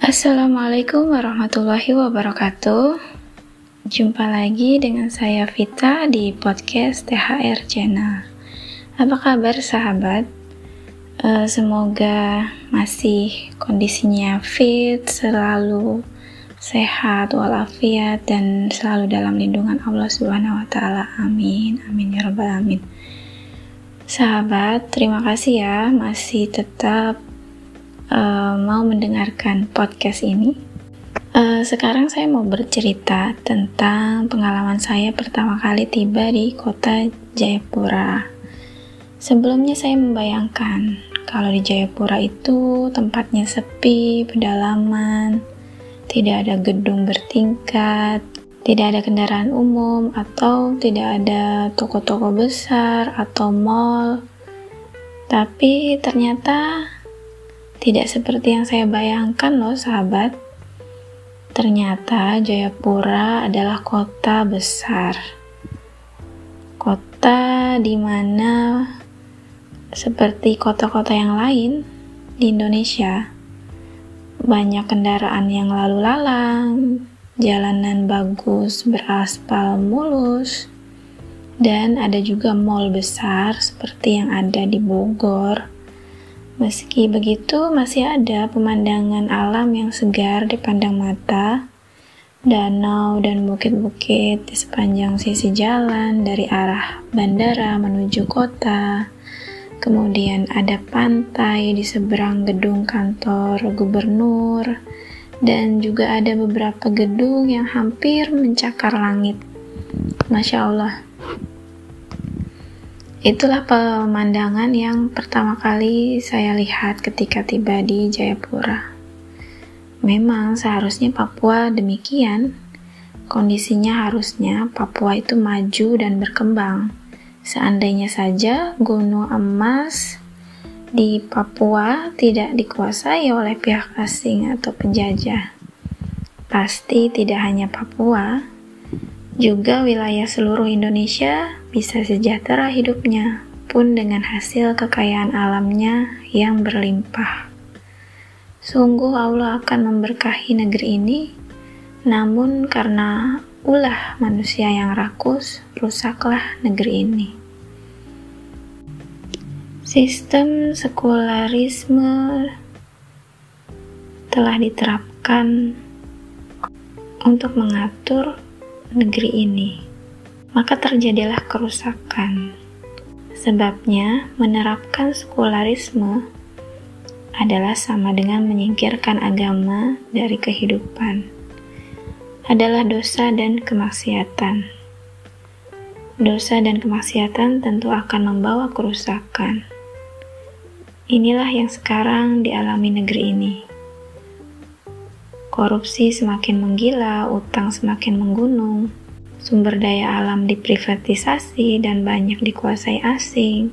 Assalamualaikum warahmatullahi wabarakatuh. Jumpa lagi dengan saya Vita di podcast THR Channel. Apa kabar sahabat? Uh, semoga masih kondisinya fit, selalu sehat walafiat dan selalu dalam lindungan Allah Subhanahu wa taala. Amin. Amin ya rabbal alamin. Sahabat, terima kasih ya masih tetap uh, mau mendengarkan podcast ini. Uh, sekarang saya mau bercerita tentang pengalaman saya pertama kali tiba di kota Jayapura. Sebelumnya saya membayangkan kalau di Jayapura itu tempatnya sepi, pedalaman, tidak ada gedung bertingkat, tidak ada kendaraan umum, atau tidak ada toko-toko besar atau mall. Tapi ternyata tidak seperti yang saya bayangkan loh sahabat. Ternyata Jayapura adalah kota besar. Kota di mana seperti kota-kota yang lain di Indonesia banyak kendaraan yang lalu lalang, jalanan bagus beraspal mulus, dan ada juga mall besar seperti yang ada di Bogor, Meski begitu, masih ada pemandangan alam yang segar dipandang mata, danau dan bukit-bukit di sepanjang sisi jalan dari arah bandara menuju kota. Kemudian ada pantai di seberang gedung kantor gubernur, dan juga ada beberapa gedung yang hampir mencakar langit. Masya Allah. Itulah pemandangan yang pertama kali saya lihat ketika tiba di Jayapura. Memang seharusnya Papua demikian. Kondisinya harusnya Papua itu maju dan berkembang. Seandainya saja Gunung Emas di Papua tidak dikuasai oleh pihak asing atau penjajah. Pasti tidak hanya Papua, juga wilayah seluruh Indonesia bisa sejahtera hidupnya, pun dengan hasil kekayaan alamnya yang berlimpah. Sungguh Allah akan memberkahi negeri ini, namun karena ulah manusia yang rakus, rusaklah negeri ini. Sistem sekularisme telah diterapkan untuk mengatur negeri ini maka terjadilah kerusakan. Sebabnya, menerapkan sekularisme adalah sama dengan menyingkirkan agama dari kehidupan. Adalah dosa dan kemaksiatan. Dosa dan kemaksiatan tentu akan membawa kerusakan. Inilah yang sekarang dialami negeri ini. Korupsi semakin menggila, utang semakin menggunung, sumber daya alam diprivatisasi dan banyak dikuasai asing,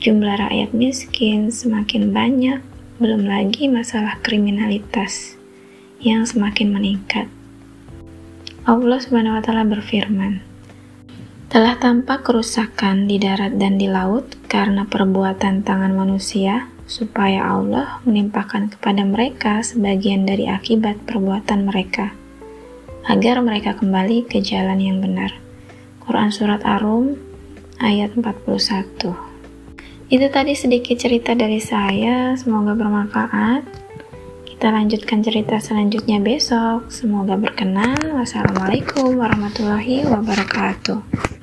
jumlah rakyat miskin semakin banyak, belum lagi masalah kriminalitas yang semakin meningkat. Allah Subhanahu wa taala berfirman, telah tampak kerusakan di darat dan di laut karena perbuatan tangan manusia, supaya Allah menimpakan kepada mereka sebagian dari akibat perbuatan mereka agar mereka kembali ke jalan yang benar. Quran Surat Ar-Rum ayat 41 Itu tadi sedikit cerita dari saya, semoga bermanfaat. Kita lanjutkan cerita selanjutnya besok. Semoga berkenan. Wassalamualaikum warahmatullahi wabarakatuh.